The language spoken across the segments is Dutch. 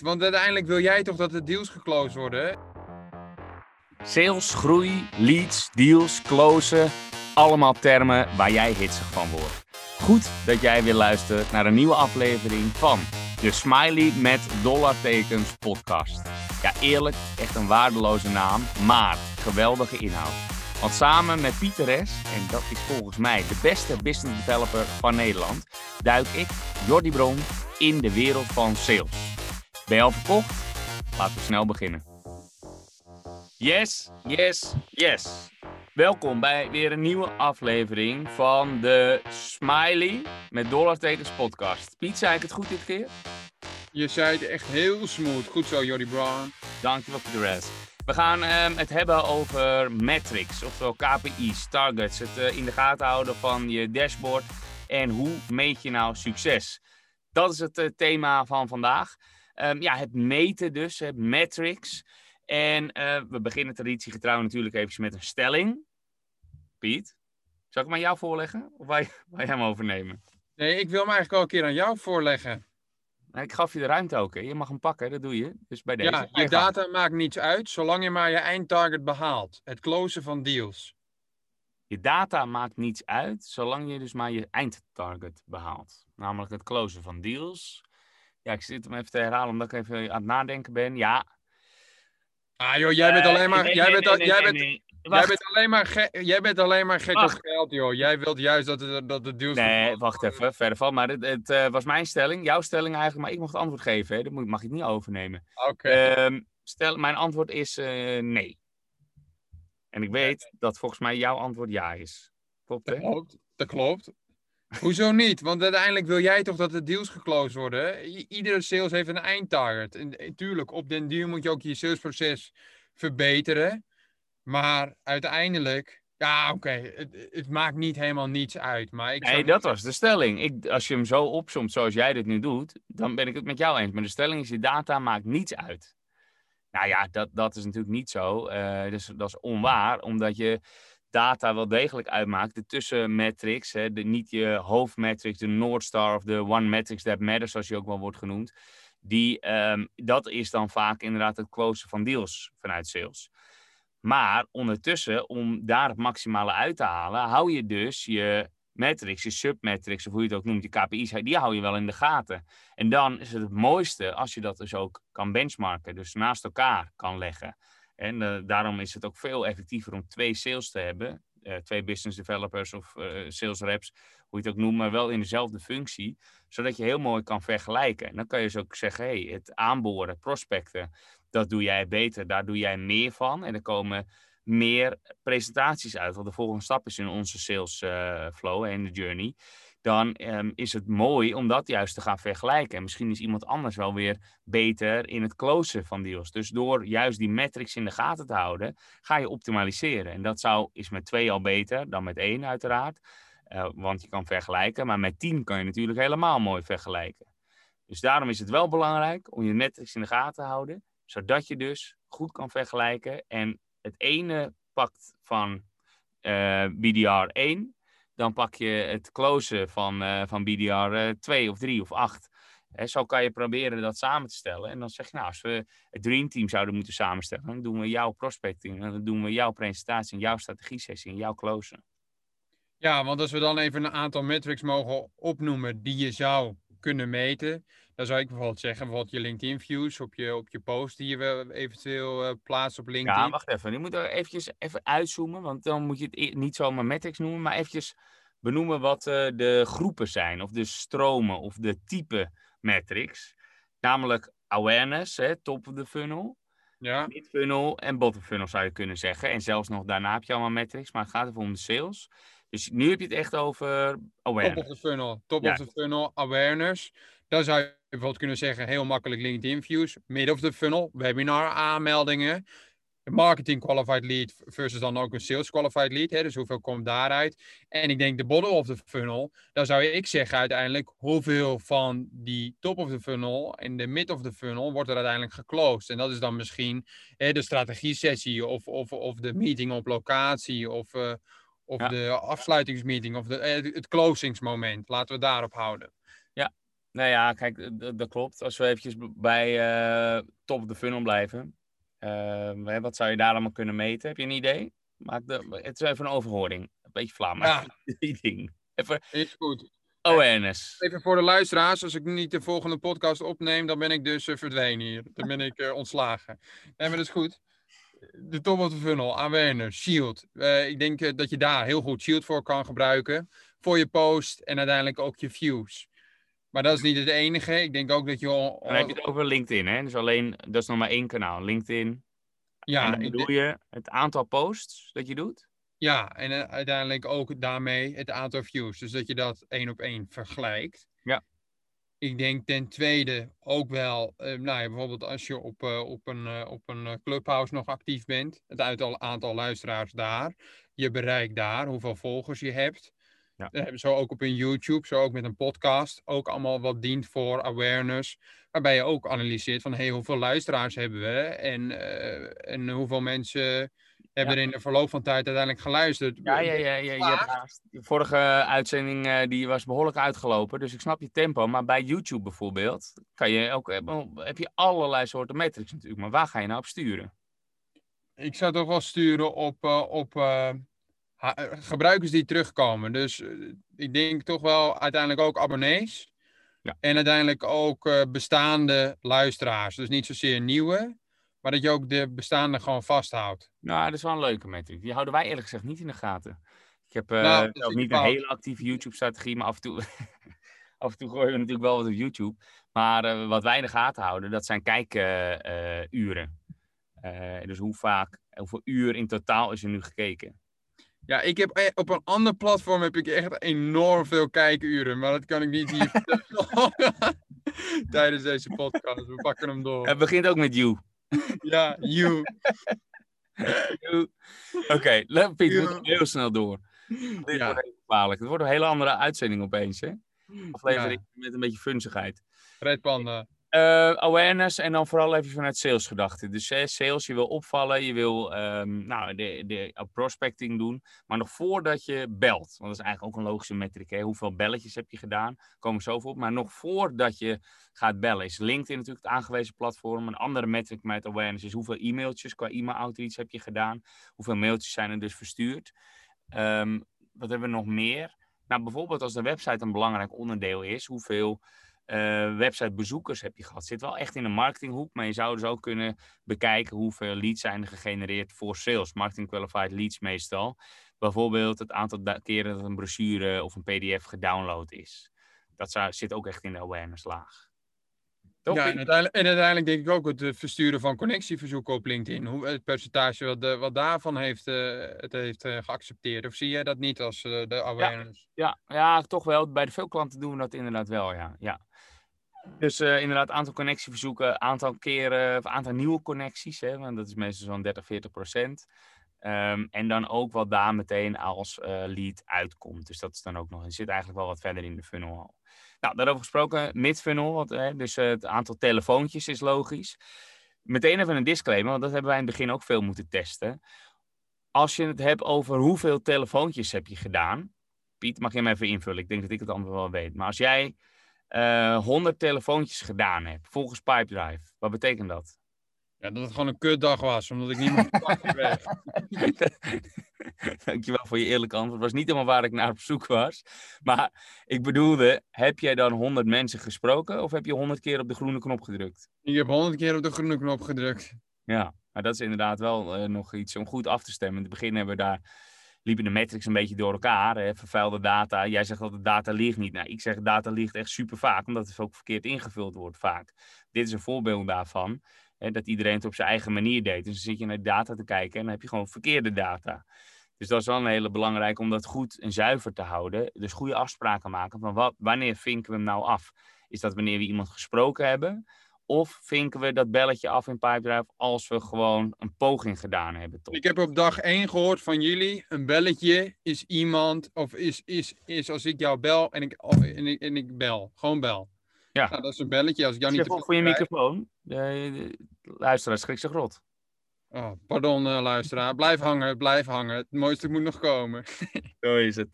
Want uiteindelijk wil jij toch dat de deals geclosed worden? Sales, groei, leads, deals, closen. Allemaal termen waar jij hitsig van wordt. Goed dat jij weer luistert naar een nieuwe aflevering van de Smiley met dollartekens podcast. Ja, eerlijk, echt een waardeloze naam, maar geweldige inhoud. Want samen met Pieter S., en dat is volgens mij de beste business developer van Nederland, duik ik, Jordi Bron, in de wereld van sales. Ben je al verkocht? Laten we snel beginnen. Yes, yes, yes. Welkom bij weer een nieuwe aflevering van de Smiley met dollartekens podcast. Piet, zei ik het goed dit keer? Je zei het echt heel smooth. Goed zo, Jordi Brown. Dankjewel voor de rest. We gaan ehm, het hebben over metrics, oftewel KPI's, targets. Het eh, in de gaten houden van je dashboard en hoe meet je nou succes. Dat is het eh, thema van vandaag. Ehm, ja, het meten dus, het metrics. En eh, we beginnen traditiegetrouw natuurlijk even met een stelling. Piet, zal ik hem aan jou voorleggen? Of wij, wij hem overnemen? Nee, ik wil hem eigenlijk wel een keer aan jou voorleggen. Nou, ik gaf je de ruimte ook. Hè? Je mag hem pakken, dat doe je. Dus bij deze. Ja, je data maakt niets uit, zolang je maar je eindtarget behaalt. Het closen van deals. Je data maakt niets uit, zolang je dus maar je eindtarget behaalt. Namelijk het closen van deals. Ja, ik zit hem even te herhalen omdat ik even aan het nadenken ben. Ja. Ah joh, jij bent alleen maar, Eh, jij bent, jij bent, jij alleen maar, jij bent alleen maar gek Wacht. op geld, joh. Jij wilt juist dat, het, dat de deals... Nee, wacht even, verder van. Maar het, het eh, was mijn stelling, jouw stelling eigenlijk, maar ik mocht het antwoord geven. Hè? Dat moet, mag ik niet overnemen. Oké. Ehm, stel, mijn antwoord is eh, nee. En ik weet dat volgens mij jouw antwoord ja is. Klopt, hè? Dat klopt. Dat klopt. Hoezo niet? Want uiteindelijk wil jij toch dat de deals geclosed worden? I- iedere sales heeft een eindtarget. En eh, tuurlijk, op den duur moet je ook je salesproces verbeteren. Maar uiteindelijk, ja, oké, het, het maakt niet helemaal niets uit. Maar ik Nee, dat was de stelling. Ik, als je hem zo opsomt zoals jij dit nu doet, dan ben ik het met jou eens. Maar de stelling is, je data maakt niets uit. Nou ja, dat, dat is natuurlijk niet zo. Eh, dus, dat is onwaar, omdat je data wel degelijk uitmaakt. De tussenmetrics, hè, de, niet je hoofdmetrics, de North Star of de One Metrics That Matters, zoals je ook wel wordt genoemd. Die, ehm, dat is dan vaak inderdaad het closen van deals vanuit sales. Maar ondertussen, om daar het maximale uit te halen, hou je dus je metrics, je submetrics, of hoe je het ook noemt, je KPI's, die hou je wel in de gaten. En dan is het het mooiste als je dat dus ook kan benchmarken, dus naast elkaar kan leggen. En eh, daarom is het ook veel effectiever om twee sales te hebben, eh, twee business developers of eh, sales reps, hoe je het ook noemt, maar wel in dezelfde functie, zodat je heel mooi kan vergelijken. En dan kan je dus ook zeggen, hey, het aanboren, prospecten, dat doe jij beter, daar doe jij meer van. En er komen meer presentaties uit, wat de volgende stap is in onze sales flow en de journey. Dan ehm, is het mooi om dat juist te gaan vergelijken. En misschien is iemand anders wel weer beter in het closen van deals. Dus door juist die metrics in de gaten te houden, ga je optimaliseren. En dat zou, is met twee al beter dan met één uiteraard. Eh, want je kan vergelijken, maar met tien kan je natuurlijk helemaal mooi vergelijken. Dus daarom is het wel belangrijk om je metrics in de gaten te houden, zodat je dus goed kan vergelijken en het ene pakt van eh, BDR 1, dan pak je het closen van, eh, van BDR eh, 2 of 3 of 8. Hè, zo kan je proberen dat samen te stellen. En dan zeg je, nou, als we het Dream Team zouden moeten samenstellen, dan doen we jouw prospecting, dan doen we jouw presentatie, jouw strategie-sessie jouw closen. Ja, want als we dan even een aantal metrics mogen opnoemen die je zou kunnen meten, dan zou ik bijvoorbeeld zeggen, bijvoorbeeld je LinkedIn views op je, op je post die je eventueel eh, plaatst op LinkedIn. Ja, wacht even. Je moet er eventjes even uitzoomen, want dan moet je het e- niet zomaar metrics noemen, maar eventjes benoemen wat eh, de groepen zijn, of de stromen, of de type metrics. Namelijk awareness, hè, top of the funnel, Ja, mid funnel en bottom funnel zou je kunnen zeggen. En zelfs nog daarna heb je allemaal metrics, maar het gaat even om de sales. Dus nu heb je het echt over top awareness. of the funnel, top Ja. of the funnel, awareness. Dan zou je bijvoorbeeld kunnen zeggen, heel makkelijk LinkedIn views, mid of the funnel, webinar aanmeldingen, marketing qualified lead versus dan ook een sales qualified lead. Hè, dus hoeveel komt daaruit? En ik denk de bottom of the funnel, dan zou ik zeggen uiteindelijk hoeveel van die top of the funnel en de mid of the funnel wordt er uiteindelijk geclosed. En dat is dan misschien hè, de strategie sessie of, of, of de meeting op locatie of, eh, of Ja. de afsluitingsmeeting of de, eh, het closingsmoment. Laten we daarop houden. Ja. Nou ja, kijk, dat klopt. Als we eventjes bij eh, top of the funnel blijven. eh, hè, wat zou je daar allemaal kunnen meten? Heb je een idee? Maak de, het is even een overhoring. Een beetje vlaam, maar Ja. die ding. Even Is goed. awareness. Even voor de luisteraars, als ik niet de volgende podcast opneem, dan ben ik dus eh, verdwenen hier. Dan ben ik ontslagen. Nee, maar dat is goed. De top of the funnel, awareness, shield. Eh, ik denk eh, dat je daar heel goed shield voor kan gebruiken. Voor je post en uiteindelijk ook je views. Maar dat is niet het enige. Ik denk ook dat je... al- Dan heb je het over LinkedIn, hè? Dus alleen, dat is nog maar één kanaal, LinkedIn. ja, en dan bedoel denk- je het aantal posts dat je doet? ja, en eh, uiteindelijk ook daarmee het aantal views. Dus dat je dat één op één vergelijkt. Ik denk ten tweede ook wel, eh, nou ja, bijvoorbeeld als je op, eh, op een, eh, op een clubhouse nog actief bent, het aantal, aantal luisteraars daar, je bereik daar, hoeveel volgers je hebt. Ja. Zo ook op een YouTube, zo ook met een podcast, ook allemaal wat dient voor awareness, waarbij je ook analyseert van hey, hoeveel luisteraars hebben we en, en hoeveel mensen hebben er in de verloop van tijd uiteindelijk geluisterd. Ja, ja, ja. ja, je hebt haast. De vorige uitzending eh, die was behoorlijk uitgelopen, dus ik snap je tempo. Maar bij YouTube bijvoorbeeld kan je ook, heb, heb je allerlei soorten metrics natuurlijk. Maar waar ga je nou op sturen? Ik zou toch wel sturen op, eh, op eh, eh, gebruikers die terugkomen. Dus eh, ik denk toch wel uiteindelijk ook abonnees. Ja. En uiteindelijk ook eh, bestaande luisteraars. Dus niet zozeer nieuwe, maar dat je ook de bestaande gewoon vasthoudt. Nou, dat is wel een leuke metric. Die houden wij eerlijk gezegd niet in de gaten. Ik heb eh Nou, dat zelf vind ik niet een hele actieve YouTube-strategie, maar af en toe, af en toe gooien we natuurlijk wel wat op YouTube. Maar eh, wat wij in de gaten houden, dat zijn kijkuren. dus hoe vaak, hoeveel uur in totaal is er nu gekeken? Ja, ik heb eh, op een ander platform heb ik echt enorm veel kijkuren. Maar dat kan ik niet hier. Tijdens deze podcast. We pakken hem door. Het begint ook met you. Ja, you. You. Oké, Piet, we moeten heel snel door. Dit Ja. wordt heel gevaarlijk. Het wordt een hele andere uitzending opeens, hè? Aflevering met een beetje funzigheid. Red Panda. Eh, awareness en dan vooral even vanuit sales gedachten. Dus eh, sales, je wil opvallen, je wil ehm, nou, de, de uh, prospecting doen. Maar nog voordat je belt, want dat is eigenlijk ook een logische metric. Hè? Hoeveel belletjes heb je gedaan? Komen zoveel op. Maar nog voordat je gaat bellen, is LinkedIn natuurlijk het aangewezen platform. Een andere metric met awareness is hoeveel e-mailtjes qua e-mail outreach heb je gedaan? Hoeveel mailtjes zijn er dus verstuurd? Ehm, wat hebben we nog meer? Nou, bijvoorbeeld als de website een belangrijk onderdeel is, hoeveel uh, websitebezoekers heb je gehad. Zit wel echt in de marketinghoek, maar je zou dus ook kunnen bekijken hoeveel leads zijn er gegenereerd voor sales. Marketing qualified leads meestal. Bijvoorbeeld het aantal keren dat een brochure of een pdf gedownload is. Dat zou, zit ook echt in de awareness laag. Toch? Ja, en uiteindelijk, en uiteindelijk, denk ik ook het versturen van connectieverzoeken op LinkedIn. Hoe, het percentage wat, de, wat daarvan heeft, uh, het heeft uh, geaccepteerd. Of zie jij dat niet als uh, de awareness? Ja, ja, ja, toch wel. Bij de veel klanten doen we dat inderdaad wel, ja. ja. Dus inderdaad, aantal connectieverzoeken, aantal keren, of aantal nieuwe connecties, hè, want dat is meestal zo'n 30, 40 procent. Um, en dan ook wat daar meteen als lead uitkomt. Dus dat is dan ook nog, er zit eigenlijk wel wat verder in de funnel al. Nou, daarover gesproken, mid-funnel, dus uh, het aantal telefoontjes is logisch. Meteen even een disclaimer, want dat hebben wij in het begin ook veel moeten testen. Als je het hebt over hoeveel telefoontjes heb je gedaan, Piet, mag je hem even invullen? Ik denk dat ik het antwoord wel weet. Maar als jij uh, 100 telefoontjes gedaan hebt, volgens Pipedrive, wat betekent dat? Ja, dat het gewoon een kutdag was, omdat ik niet meer kreeg. Dankjewel voor je eerlijke antwoord. Het was niet helemaal waar ik naar op zoek was. Maar ik bedoelde, heb jij dan 100 mensen gesproken of heb je 100 keer op de groene knop gedrukt? Ik heb 100 keer op de groene knop gedrukt. Ja, maar dat is inderdaad wel uh, nog iets om goed af te stemmen. In het begin hebben we daar liepen de metrics een beetje door elkaar. Hè? Vervuilde data. Jij zegt dat de data ligt niet. Nou, ik zeg data ligt echt super vaak, omdat het ook verkeerd ingevuld wordt vaak. Dit is een voorbeeld daarvan. Dat iedereen het op zijn eigen manier deed. Dus dan zit je naar data te kijken en dan heb je gewoon verkeerde data. Dus dat is wel een hele belangrijke om dat goed en zuiver te houden. Dus goede afspraken maken van wat, wanneer vinken we hem nou af? Is dat wanneer we iemand gesproken hebben? Of vinken we dat belletje af in Pipedrive als we gewoon een poging gedaan hebben? Tot? Ik heb op dag 1 gehoord van jullie, een belletje is iemand, of is, is, is als ik jou bel en ik, en ik, en ik bel. Gewoon bel. Ja. Nou, dat is een belletje. Als ik jou niet te voor je krijg... microfoon. De, de luisteraar schrik zich rot. Oh, pardon uh, luisteraar. Blijf hangen, blijf hangen. Het mooiste moet nog komen. Zo is het.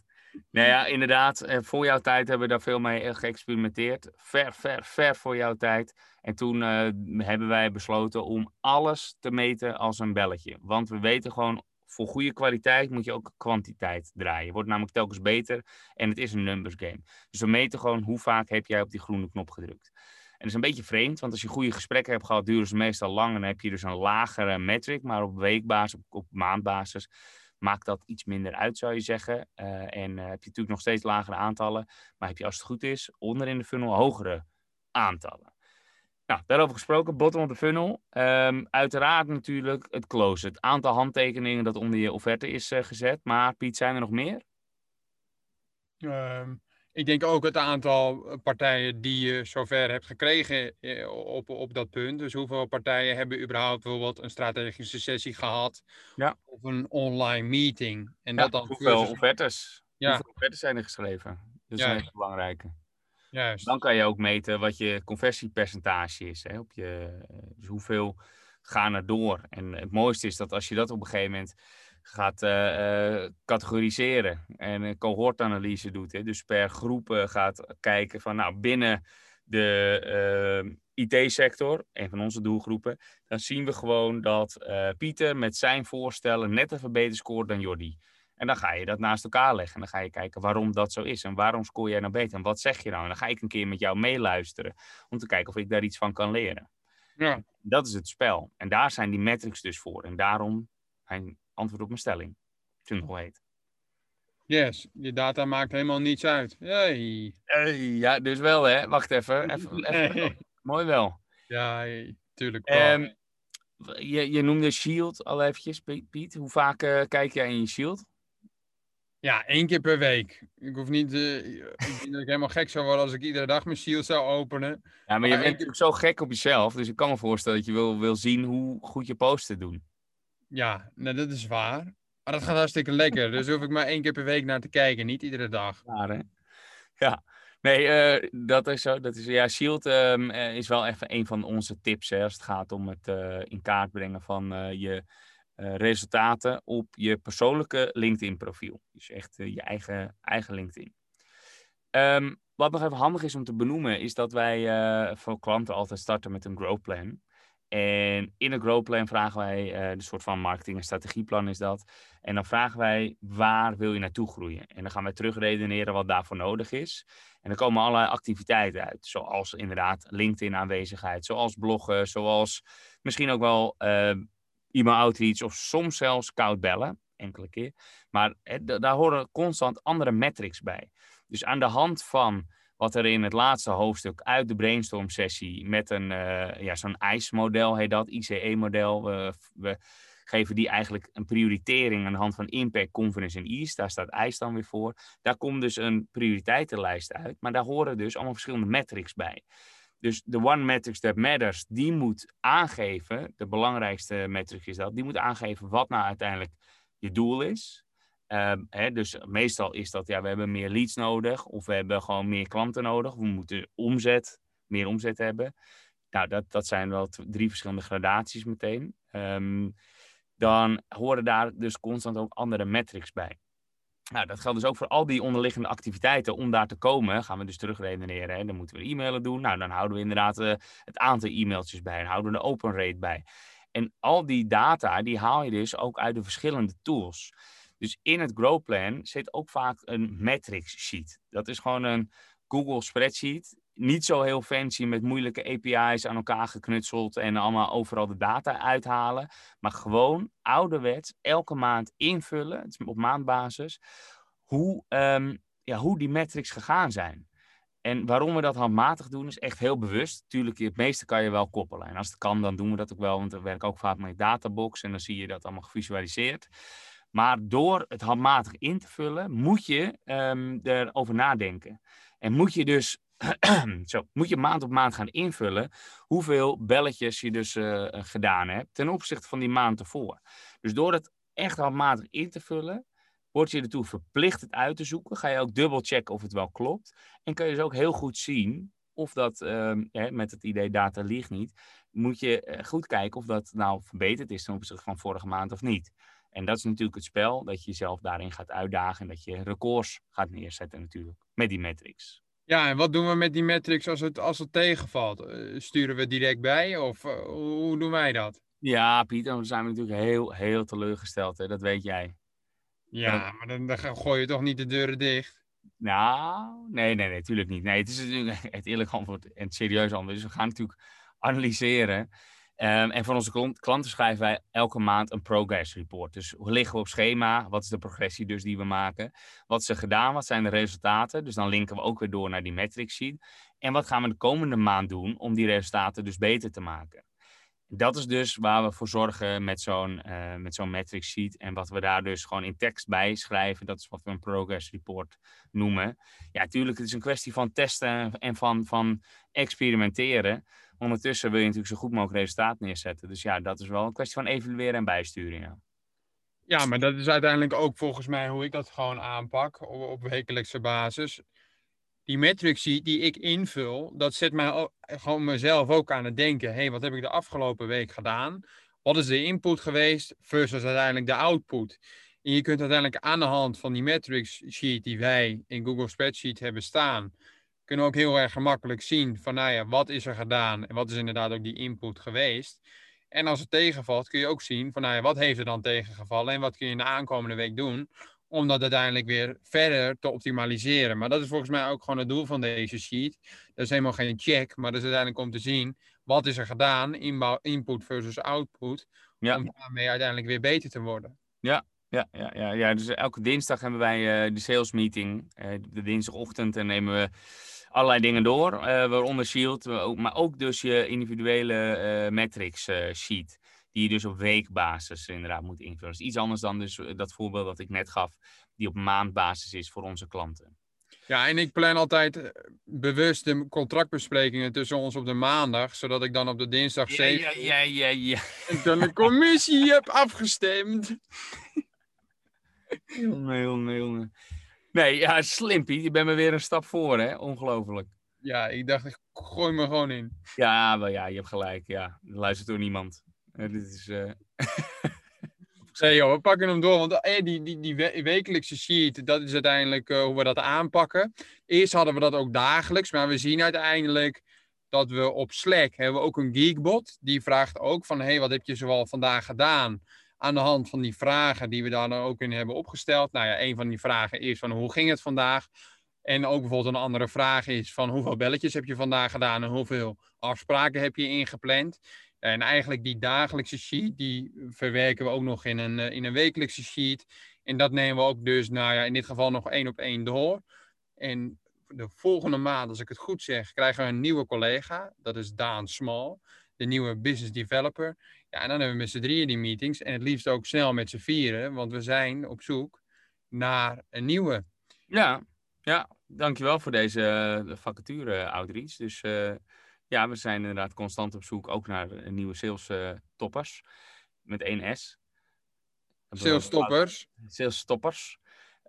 Nou ja, inderdaad. eh, Voor jouw tijd hebben we daar veel mee eh, geëxperimenteerd. Ver, ver, ver voor jouw tijd. En toen eh, hebben wij besloten om alles te meten als een belletje. Want we weten gewoon, voor goede kwaliteit moet je ook kwantiteit draaien. Je wordt namelijk telkens beter en het is een numbers game. Dus we meten gewoon hoe vaak heb jij op die groene knop gedrukt. En dat is een beetje vreemd, want als je goede gesprekken hebt gehad, duren ze meestal lang. En dan heb je dus een lagere metric, maar op weekbasis, op, maandbasis, maakt dat iets minder uit, zou je zeggen. Eh, en eh, heb je natuurlijk nog steeds lagere aantallen, maar heb je als het goed is, onder in de funnel hogere aantallen. Nou, daarover gesproken, bottom of the funnel. Ehm, uiteraard natuurlijk het close, het aantal handtekeningen dat onder je offerte is eh, gezet. Maar Piet, zijn er nog meer? Ehm, ik denk ook het aantal eh, partijen die je zover hebt gekregen eh, op, op dat punt. Dus hoeveel partijen hebben überhaupt bijvoorbeeld een strategische sessie gehad Ja. of een online meeting. En Ja, dat dan hoeveel versus- offertes? Ja. Hoeveel offertes zijn er geschreven? Dat is Ja. een hele belangrijke. Juist. Dan kan je ook meten wat je conversiepercentage is. Hè, op je, dus hoeveel gaan er door. En het mooiste is dat als je dat op een gegeven moment gaat eh, eh, categoriseren en een cohortanalyse doet. Hè, dus per groep eh, gaat kijken van nou binnen de eh, IT-sector, een van onze doelgroepen, dan zien we gewoon dat eh, Pieter met zijn voorstellen net even beter scoort dan Jordi. En dan ga je dat naast elkaar leggen. En dan ga je kijken waarom dat zo is. En waarom scoor jij nou beter? En wat zeg je nou? En dan ga ik een keer met jou meeluisteren. Om te kijken of ik daar iets van kan leren. Ja. Dat is het spel. En daar zijn die metrics dus voor. En daarom mijn antwoord op mijn stelling. Nog weet. Yes, je data maakt helemaal niets uit. Hey. ja, dus wel hè. Wacht even. even, even. Mooi wel. Ja, hey, tuurlijk. Ehm, je, je noemde Shield al eventjes, Piet. Piet. Hoe vaak eh, kijk jij in je Shield? Ja, één keer per week. Ik hoef niet. eh, ik denk dat ik helemaal gek zou worden als ik iedere dag mijn shield zou openen. Ja, maar je bent natuurlijk zo gek op jezelf. Dus ik kan me voorstellen dat je wil, wil zien hoe goed je posten doen. Ja, nou, dat is waar. Maar dat gaat hartstikke lekker. Dus hoef ik maar één keer per week naar te kijken, niet iedere dag. Klaar, hè? Ja. Nee, eh, dat is zo. Dat is, ja, Shield ehm, eh, is wel even een van onze tips hè, als het gaat om het in kaart brengen van je eh, resultaten op je persoonlijke LinkedIn-profiel. Dus echt eh, je eigen, eigen LinkedIn. Ehm, wat nog even handig is om te benoemen, is dat wij eh, voor klanten altijd starten met een growth plan. En in een growth plan vragen wij, een soort van marketing- en strategieplan is dat. En dan vragen wij, waar wil je naartoe groeien? En dan gaan wij terugredeneren wat daarvoor nodig is. En dan komen allerlei activiteiten uit, zoals inderdaad LinkedIn-aanwezigheid, zoals bloggen, zoals misschien ook wel eh e-mail outreach of soms zelfs koud bellen, enkele keer. Maar daar horen constant andere metrics bij. Dus aan de hand van wat er in het laatste hoofdstuk uit de brainstorm sessie met een, eh, ja, zo'n ICE-model heet dat, ICE-model. We, we geven die eigenlijk een prioritering aan de hand van impact, confidence en ease. Daar staat ICE dan weer voor. Daar komt dus een prioriteitenlijst uit, maar daar horen dus allemaal verschillende metrics bij. Dus de one metrics that matters, die moet aangeven, de belangrijkste metric is dat, die moet aangeven wat nou uiteindelijk je doel is. Ehm, hè, dus meestal is dat, ja, we hebben meer leads nodig, of we hebben gewoon meer klanten nodig, we moeten omzet, meer omzet hebben. Nou, dat, dat zijn wel drie verschillende gradaties meteen. Ehm, dan horen daar dus constant ook andere metrics bij. Nou, dat geldt dus ook voor al die onderliggende activiteiten. Om daar te komen, gaan we dus terugredeneren. Hè. Dan moeten we e-mailen doen. Nou, dan houden we inderdaad eh, het aantal e-mailtjes bij. En houden we de open rate bij. En al die data, die haal je dus ook uit de verschillende tools. Dus in het Grow Plan zit ook vaak een metrics sheet. Dat is gewoon een Google spreadsheet. Niet zo heel fancy met moeilijke API's aan elkaar geknutseld en allemaal overal de data uithalen. Maar gewoon ouderwets elke maand invullen, het is op maandbasis, hoe, ehm, ja, hoe die metrics gegaan zijn. En waarom we dat handmatig doen, is echt heel bewust. Tuurlijk, het meeste kan je wel koppelen. En als het kan, dan doen we dat ook wel. Want we werken ook vaak met databox en dan zie je dat allemaal gevisualiseerd. Maar door het handmatig in te vullen, moet je ehm, erover nadenken. En moet je dus zo, moet je maand op maand gaan invullen hoeveel belletjes je dus eh, gedaan hebt ten opzichte van die maand ervoor. Dus door het echt handmatig in te vullen, word je ertoe verplicht het uit te zoeken. Ga je ook dubbel checken of het wel klopt. En kun je dus ook heel goed zien of dat, ehm, met het idee data liegt niet, moet je eh, goed kijken of dat nou verbeterd is ten opzichte van vorige maand of niet. En dat is natuurlijk het spel, dat je jezelf daarin gaat uitdagen en dat je records gaat neerzetten natuurlijk, met die metrics. Ja, en wat doen we met die metrics als het, als het tegenvalt? Eh, sturen we direct bij of uh, hoe doen wij dat? Ja, Pieter, dan zijn we natuurlijk heel, heel teleurgesteld. Hè? Dat weet jij. Ja, maar dan, dan gooi je toch niet de deuren dicht? Nou, nee, nee, nee, natuurlijk niet. Nee, het is natuurlijk het eerlijk antwoord en het serieus antwoord. Dus we gaan natuurlijk analyseren. Um, en voor onze klanten schrijven wij elke maand een progress report. Dus hoe liggen we op schema? Wat is de progressie dus die we maken? Wat is er gedaan? Wat zijn de resultaten? Dus dan linken we ook weer door naar die metric sheet. En wat gaan we de komende maand doen om die resultaten dus beter te maken? Dat is dus waar we voor zorgen met zo'n uh, met zo'n metric sheet. En wat we daar dus gewoon in tekst bij schrijven. Dat is wat we een progress report noemen. Ja, natuurlijk, het is een kwestie van testen en van, van experimenteren. Ondertussen wil je natuurlijk zo goed mogelijk resultaat neerzetten. Dus ja, dat is wel een kwestie van evalueren en bijsturen. Ja. maar dat is uiteindelijk ook volgens mij hoe ik dat gewoon aanpak op, op wekelijkse basis. Die metric sheet die ik invul, dat zet mij gewoon mezelf ook aan het denken. Hé, hey, wat heb ik de afgelopen week gedaan? Wat is de input geweest versus uiteindelijk de output? En je kunt uiteindelijk aan de hand van die metrics sheet die wij in Google Spreadsheet hebben staan, kunnen we ook heel erg gemakkelijk zien van, nou ja, wat is er gedaan en wat is inderdaad ook die input geweest. En als het tegenvalt, kun je ook zien van, nou ja, wat heeft er dan tegengevallen en wat kun je in de aankomende week doen om dat uiteindelijk weer verder te optimaliseren. Maar dat is volgens mij ook gewoon het doel van deze sheet. Dat is helemaal geen check, maar dat is uiteindelijk om te zien wat is er gedaan, input versus output, ja. om daarmee uiteindelijk weer beter te worden. Ja, ja, ja, ja, ja. dus elke dinsdag hebben wij uh, de sales meeting. Uh, de dinsdagochtend en nemen we allerlei dingen door, uh, waaronder Shield, maar ook dus je individuele uh, metrics sheet, die je dus op weekbasis inderdaad moet invullen. Dat is iets anders dan dus dat voorbeeld dat ik net gaf, die op maandbasis is voor onze klanten. Ja, en ik plan altijd bewust de contractbesprekingen tussen ons op de maandag, zodat ik dan op de dinsdag ja, ja, ja, ja, ja. En dan de commissie heb afgestemd. Jongen, jongen, jongen. Nee, ja, slimpie. Je bent me weer een stap voor, hè? Ongelooflijk. Ja, ik dacht, ik gooi me gewoon in. Ja, maar ja, je hebt gelijk. Ja, er luistert door niemand. Uh, dit is... Uh... joh, we pakken hem door. Want eh, die, die, die wekelijkse sheet, dat is uiteindelijk uh, hoe we dat aanpakken. Eerst hadden we dat ook dagelijks, maar we zien uiteindelijk dat we op Slack hebben we ook een geekbot. Die vraagt ook van, hé, hey, wat heb je zoal vandaag gedaan? Aan de hand van die vragen die we daar dan ook in hebben opgesteld. Nou ja, een van die vragen is van hoe ging het vandaag? En ook bijvoorbeeld een andere vraag is van hoeveel belletjes heb je vandaag gedaan en hoeveel afspraken heb je ingepland? En eigenlijk die dagelijkse sheet, die verwerken we ook nog in een, eh, in een wekelijkse sheet. En dat nemen we ook dus, nou ja, in dit geval nog één op één door. En de volgende maand, als ik het goed zeg, krijgen we een nieuwe collega. Dat is Daan Smal, de nieuwe business developer. Ja, en dan hebben we met z'n drieën die meetings. En het liefst ook snel met z'n vieren, want we zijn op zoek naar een nieuwe. Ja, ja dankjewel voor deze uh, vacature, Outreach. Dus uh, ja, we zijn inderdaad constant op zoek ook naar nieuwe sales toppers. Met één S. Sales toppers. Sales toppers.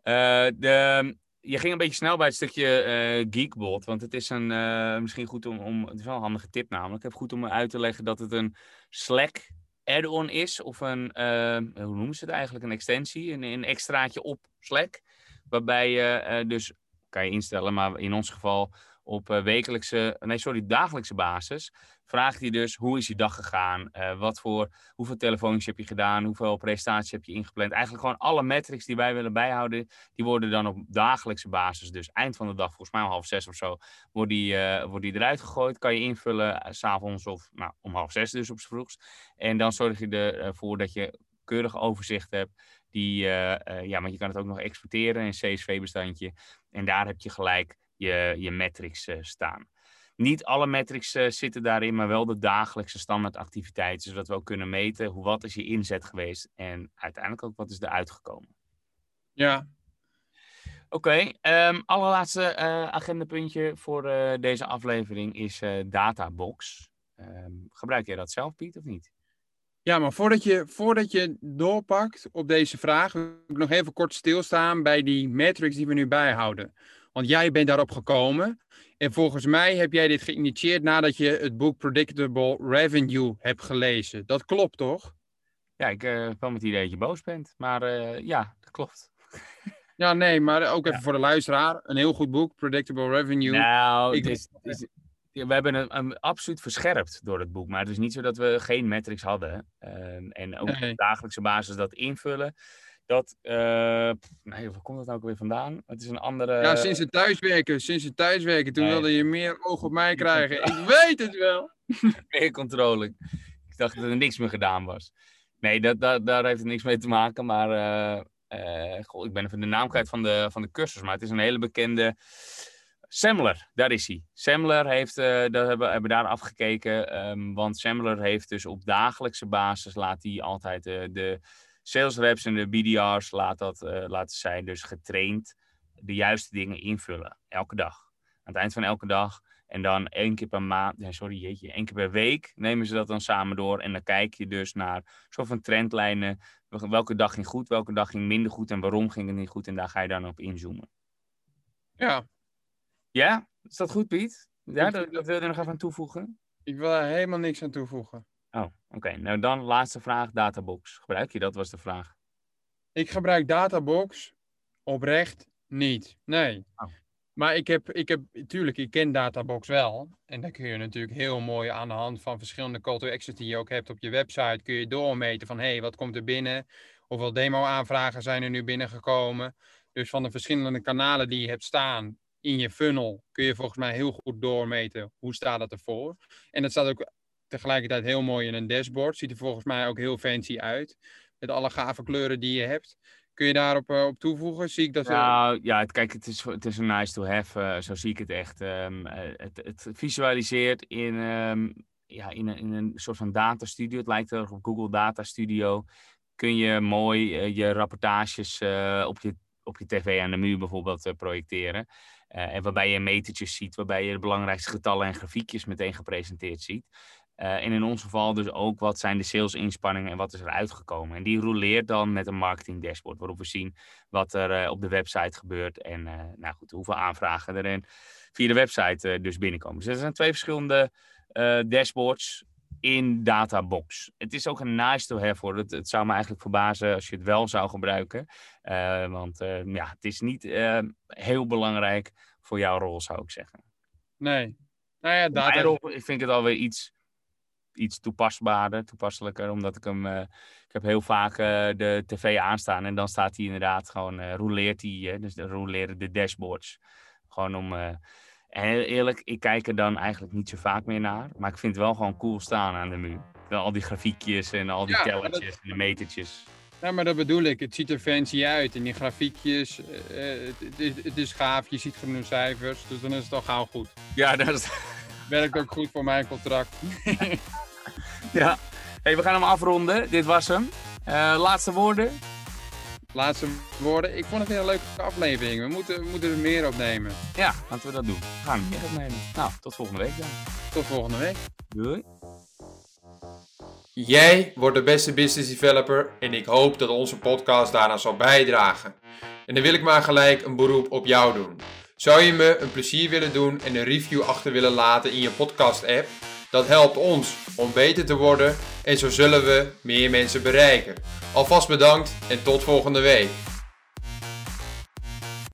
de, je ging een beetje snel bij het stukje uh, Geekbot. Want het is een, uh, misschien goed om, om. Het is wel een handige tip namelijk. Ik heb goed om uit te leggen dat het een Slack add-on is. Of een. Uh, hoe noemen ze het eigenlijk? Een extensie. Een, een extraatje op Slack. Waarbij je dus. Kan je instellen, maar in ons geval op wekelijkse. Nee, sorry, dagelijkse basis vraagt hij dus hoe is je dag gegaan? Uh, wat voor, hoeveel telefoontjes heb je gedaan? Hoeveel presentaties heb je ingepland? Eigenlijk gewoon alle metrics die wij willen bijhouden, die worden dan op dagelijkse basis. Dus eind van de dag, volgens mij om half zes of zo, wordt die, uh, die eruit gegooid. Kan je invullen s eh, s'avonds of nou, om half zes dus op z'n vroegst. En dan zorg je ervoor dat je keurig overzicht hebt. Die, ja, maar je kan het ook nog exporteren in een CSV-bestandje. En daar heb je gelijk je, je metrics staan. Niet alle metrics uh, zitten daarin, maar wel de dagelijkse standaardactiviteiten, zodat we ook kunnen meten hoe wat is je inzet geweest en uiteindelijk ook wat is er uitgekomen. Ja. Oké, okay, um, ehm, allerlaatste uh, agendapuntje voor uh, deze aflevering is Databox. Um, gebruik jij dat zelf, Piet, of niet? Ja, maar voordat je, voordat je doorpakt op deze vraag, wil ik nog even kort stilstaan bij die metrics die we nu bijhouden. Want jij bent daarop gekomen. En volgens mij heb jij dit geïnitieerd nadat je het boek Predictable Revenue hebt gelezen. Dat klopt toch? ja, ik uh, wel met het idee dat je boos bent. Maar uh, ja, dat klopt. Ja, nee, maar ook even ja. voor de luisteraar. Een heel goed boek, Predictable Revenue. Nou, ik, is, is, we hebben hem, hem, absoluut verscherpt door het boek. Maar het is niet zo dat we geen metrics hadden. Uh, en ook nee. op dagelijkse basis dat invullen. Dat, uh, nee, waar komt dat nou ook weer vandaan? Het is een andere... Ja, sinds het thuiswerken. Sinds het thuiswerken. Toen nee. wilde je meer oog op mij krijgen. ik weet het wel. meer controle. Ik dacht dat er niks meer gedaan was. Nee, dat, dat, daar heeft het niks mee te maken. Maar uh, uh, goh, ik ben even de naam kwijt van de, van de cursus. Maar het is een hele bekende... Semler, daar is hij. Semler heeft, dat hebben, hebben daar afgekeken. Um, want Semler heeft dus op dagelijkse basis laat hij altijd de sales reps en de BDR's laat dat, uh, laten zij dus getraind de juiste dingen invullen. Elke dag. Aan het eind van elke dag. En dan één keer per maand, nee, sorry jeetje, één keer per week nemen ze dat dan samen door. En dan kijk je dus naar soort van trendlijnen. Welke dag ging goed, welke dag ging minder goed en waarom ging het niet goed. En daar ga je dan op inzoomen. Ja, ja, is dat goed, Piet? Ja, dat, dat wil je nog even aan toevoegen? Ik wil er helemaal niks aan toevoegen. Oh, oké. Okay. Nou, dan laatste vraag, Databox. Gebruik je dat, was de vraag. Ik gebruik Databox oprecht niet. Nee. Oh. Maar ik heb, ik heb, tuurlijk, ik ken Databox wel. En dan kun je natuurlijk heel mooi aan de hand van verschillende call to actions die je ook hebt op je website, kun je doormeten van, hé, hey, wat komt er binnen? Hoeveel demo-aanvragen zijn er nu binnengekomen? Dus van de verschillende kanalen die je hebt staan, in je funnel kun je volgens mij heel goed doormeten hoe staat dat ervoor. En dat staat ook tegelijkertijd heel mooi in een dashboard. Ziet er volgens mij ook heel fancy uit. Met alle gave kleuren die je hebt. Kun je daarop uh, op toevoegen? Zie ik dat nou, ja, het, kijk, het is, het is een nice to have. Uh, zo zie ik het echt. Um, het, het, visualiseert in, um, ja, in, een, in een soort van data studio. Het lijkt erg op Google Data Studio. Kun je mooi je rapportages op, je, op je tv aan de muur bijvoorbeeld projecteren. En waarbij je metertjes ziet, waarbij je de belangrijkste getallen en grafiekjes meteen gepresenteerd ziet. Uh, en in ons geval dus ook wat zijn de salesinspanningen en wat is er uitgekomen. En die rouleert dan met een marketing dashboard, waarop we zien wat er uh, op de website gebeurt en nou goed, hoeveel aanvragen er via de website dus binnenkomen. Dus er zijn twee verschillende dashboards in Databox. Het is ook een nice to have hoor. Het, het zou me eigenlijk verbazen als je het wel zou gebruiken. Uh, want uh, ja, het is niet uh, heel belangrijk voor jouw rol, zou ik zeggen. Nee. Nou ja, data... Mijn rol ik vind het alweer iets, iets toepasbaarder, toepasselijker. Omdat ik hem... ik heb heel vaak de tv aanstaan en dan staat hij inderdaad gewoon... rouleert hij, dus roleren de dashboards. Gewoon om en heel eerlijk, ik kijk er dan eigenlijk niet zo vaak meer naar. Maar ik vind het wel gewoon cool staan aan de muur. Al die grafiekjes en al die ja, tellertjes dat... en de metertjes. Ja, maar dat bedoel ik. Het ziet er fancy uit. En die grafiekjes, uh, het, het, is gaaf. Je ziet genoeg cijfers. Dus dan is het al gauw goed. Ja, dat is... Werkt ook goed voor mijn contract. ja. Hey, we gaan hem afronden. Dit was hem. Uh, laatste woorden? laatste woorden. Ik vond het een leuke aflevering. We moeten, we moeten er meer opnemen. Ja, laten we dat doen. We gaan er meer opnemen. Nou, tot volgende week dan. Tot volgende week. Doei. Jij wordt de beste business developer en ik hoop dat onze podcast daarna zal bijdragen. En dan wil ik maar gelijk een beroep op jou doen. Zou je me een plezier willen doen en een review achter willen laten in je podcast app? Dat helpt ons om beter te worden en zo zullen we meer mensen bereiken. Alvast bedankt en tot volgende week.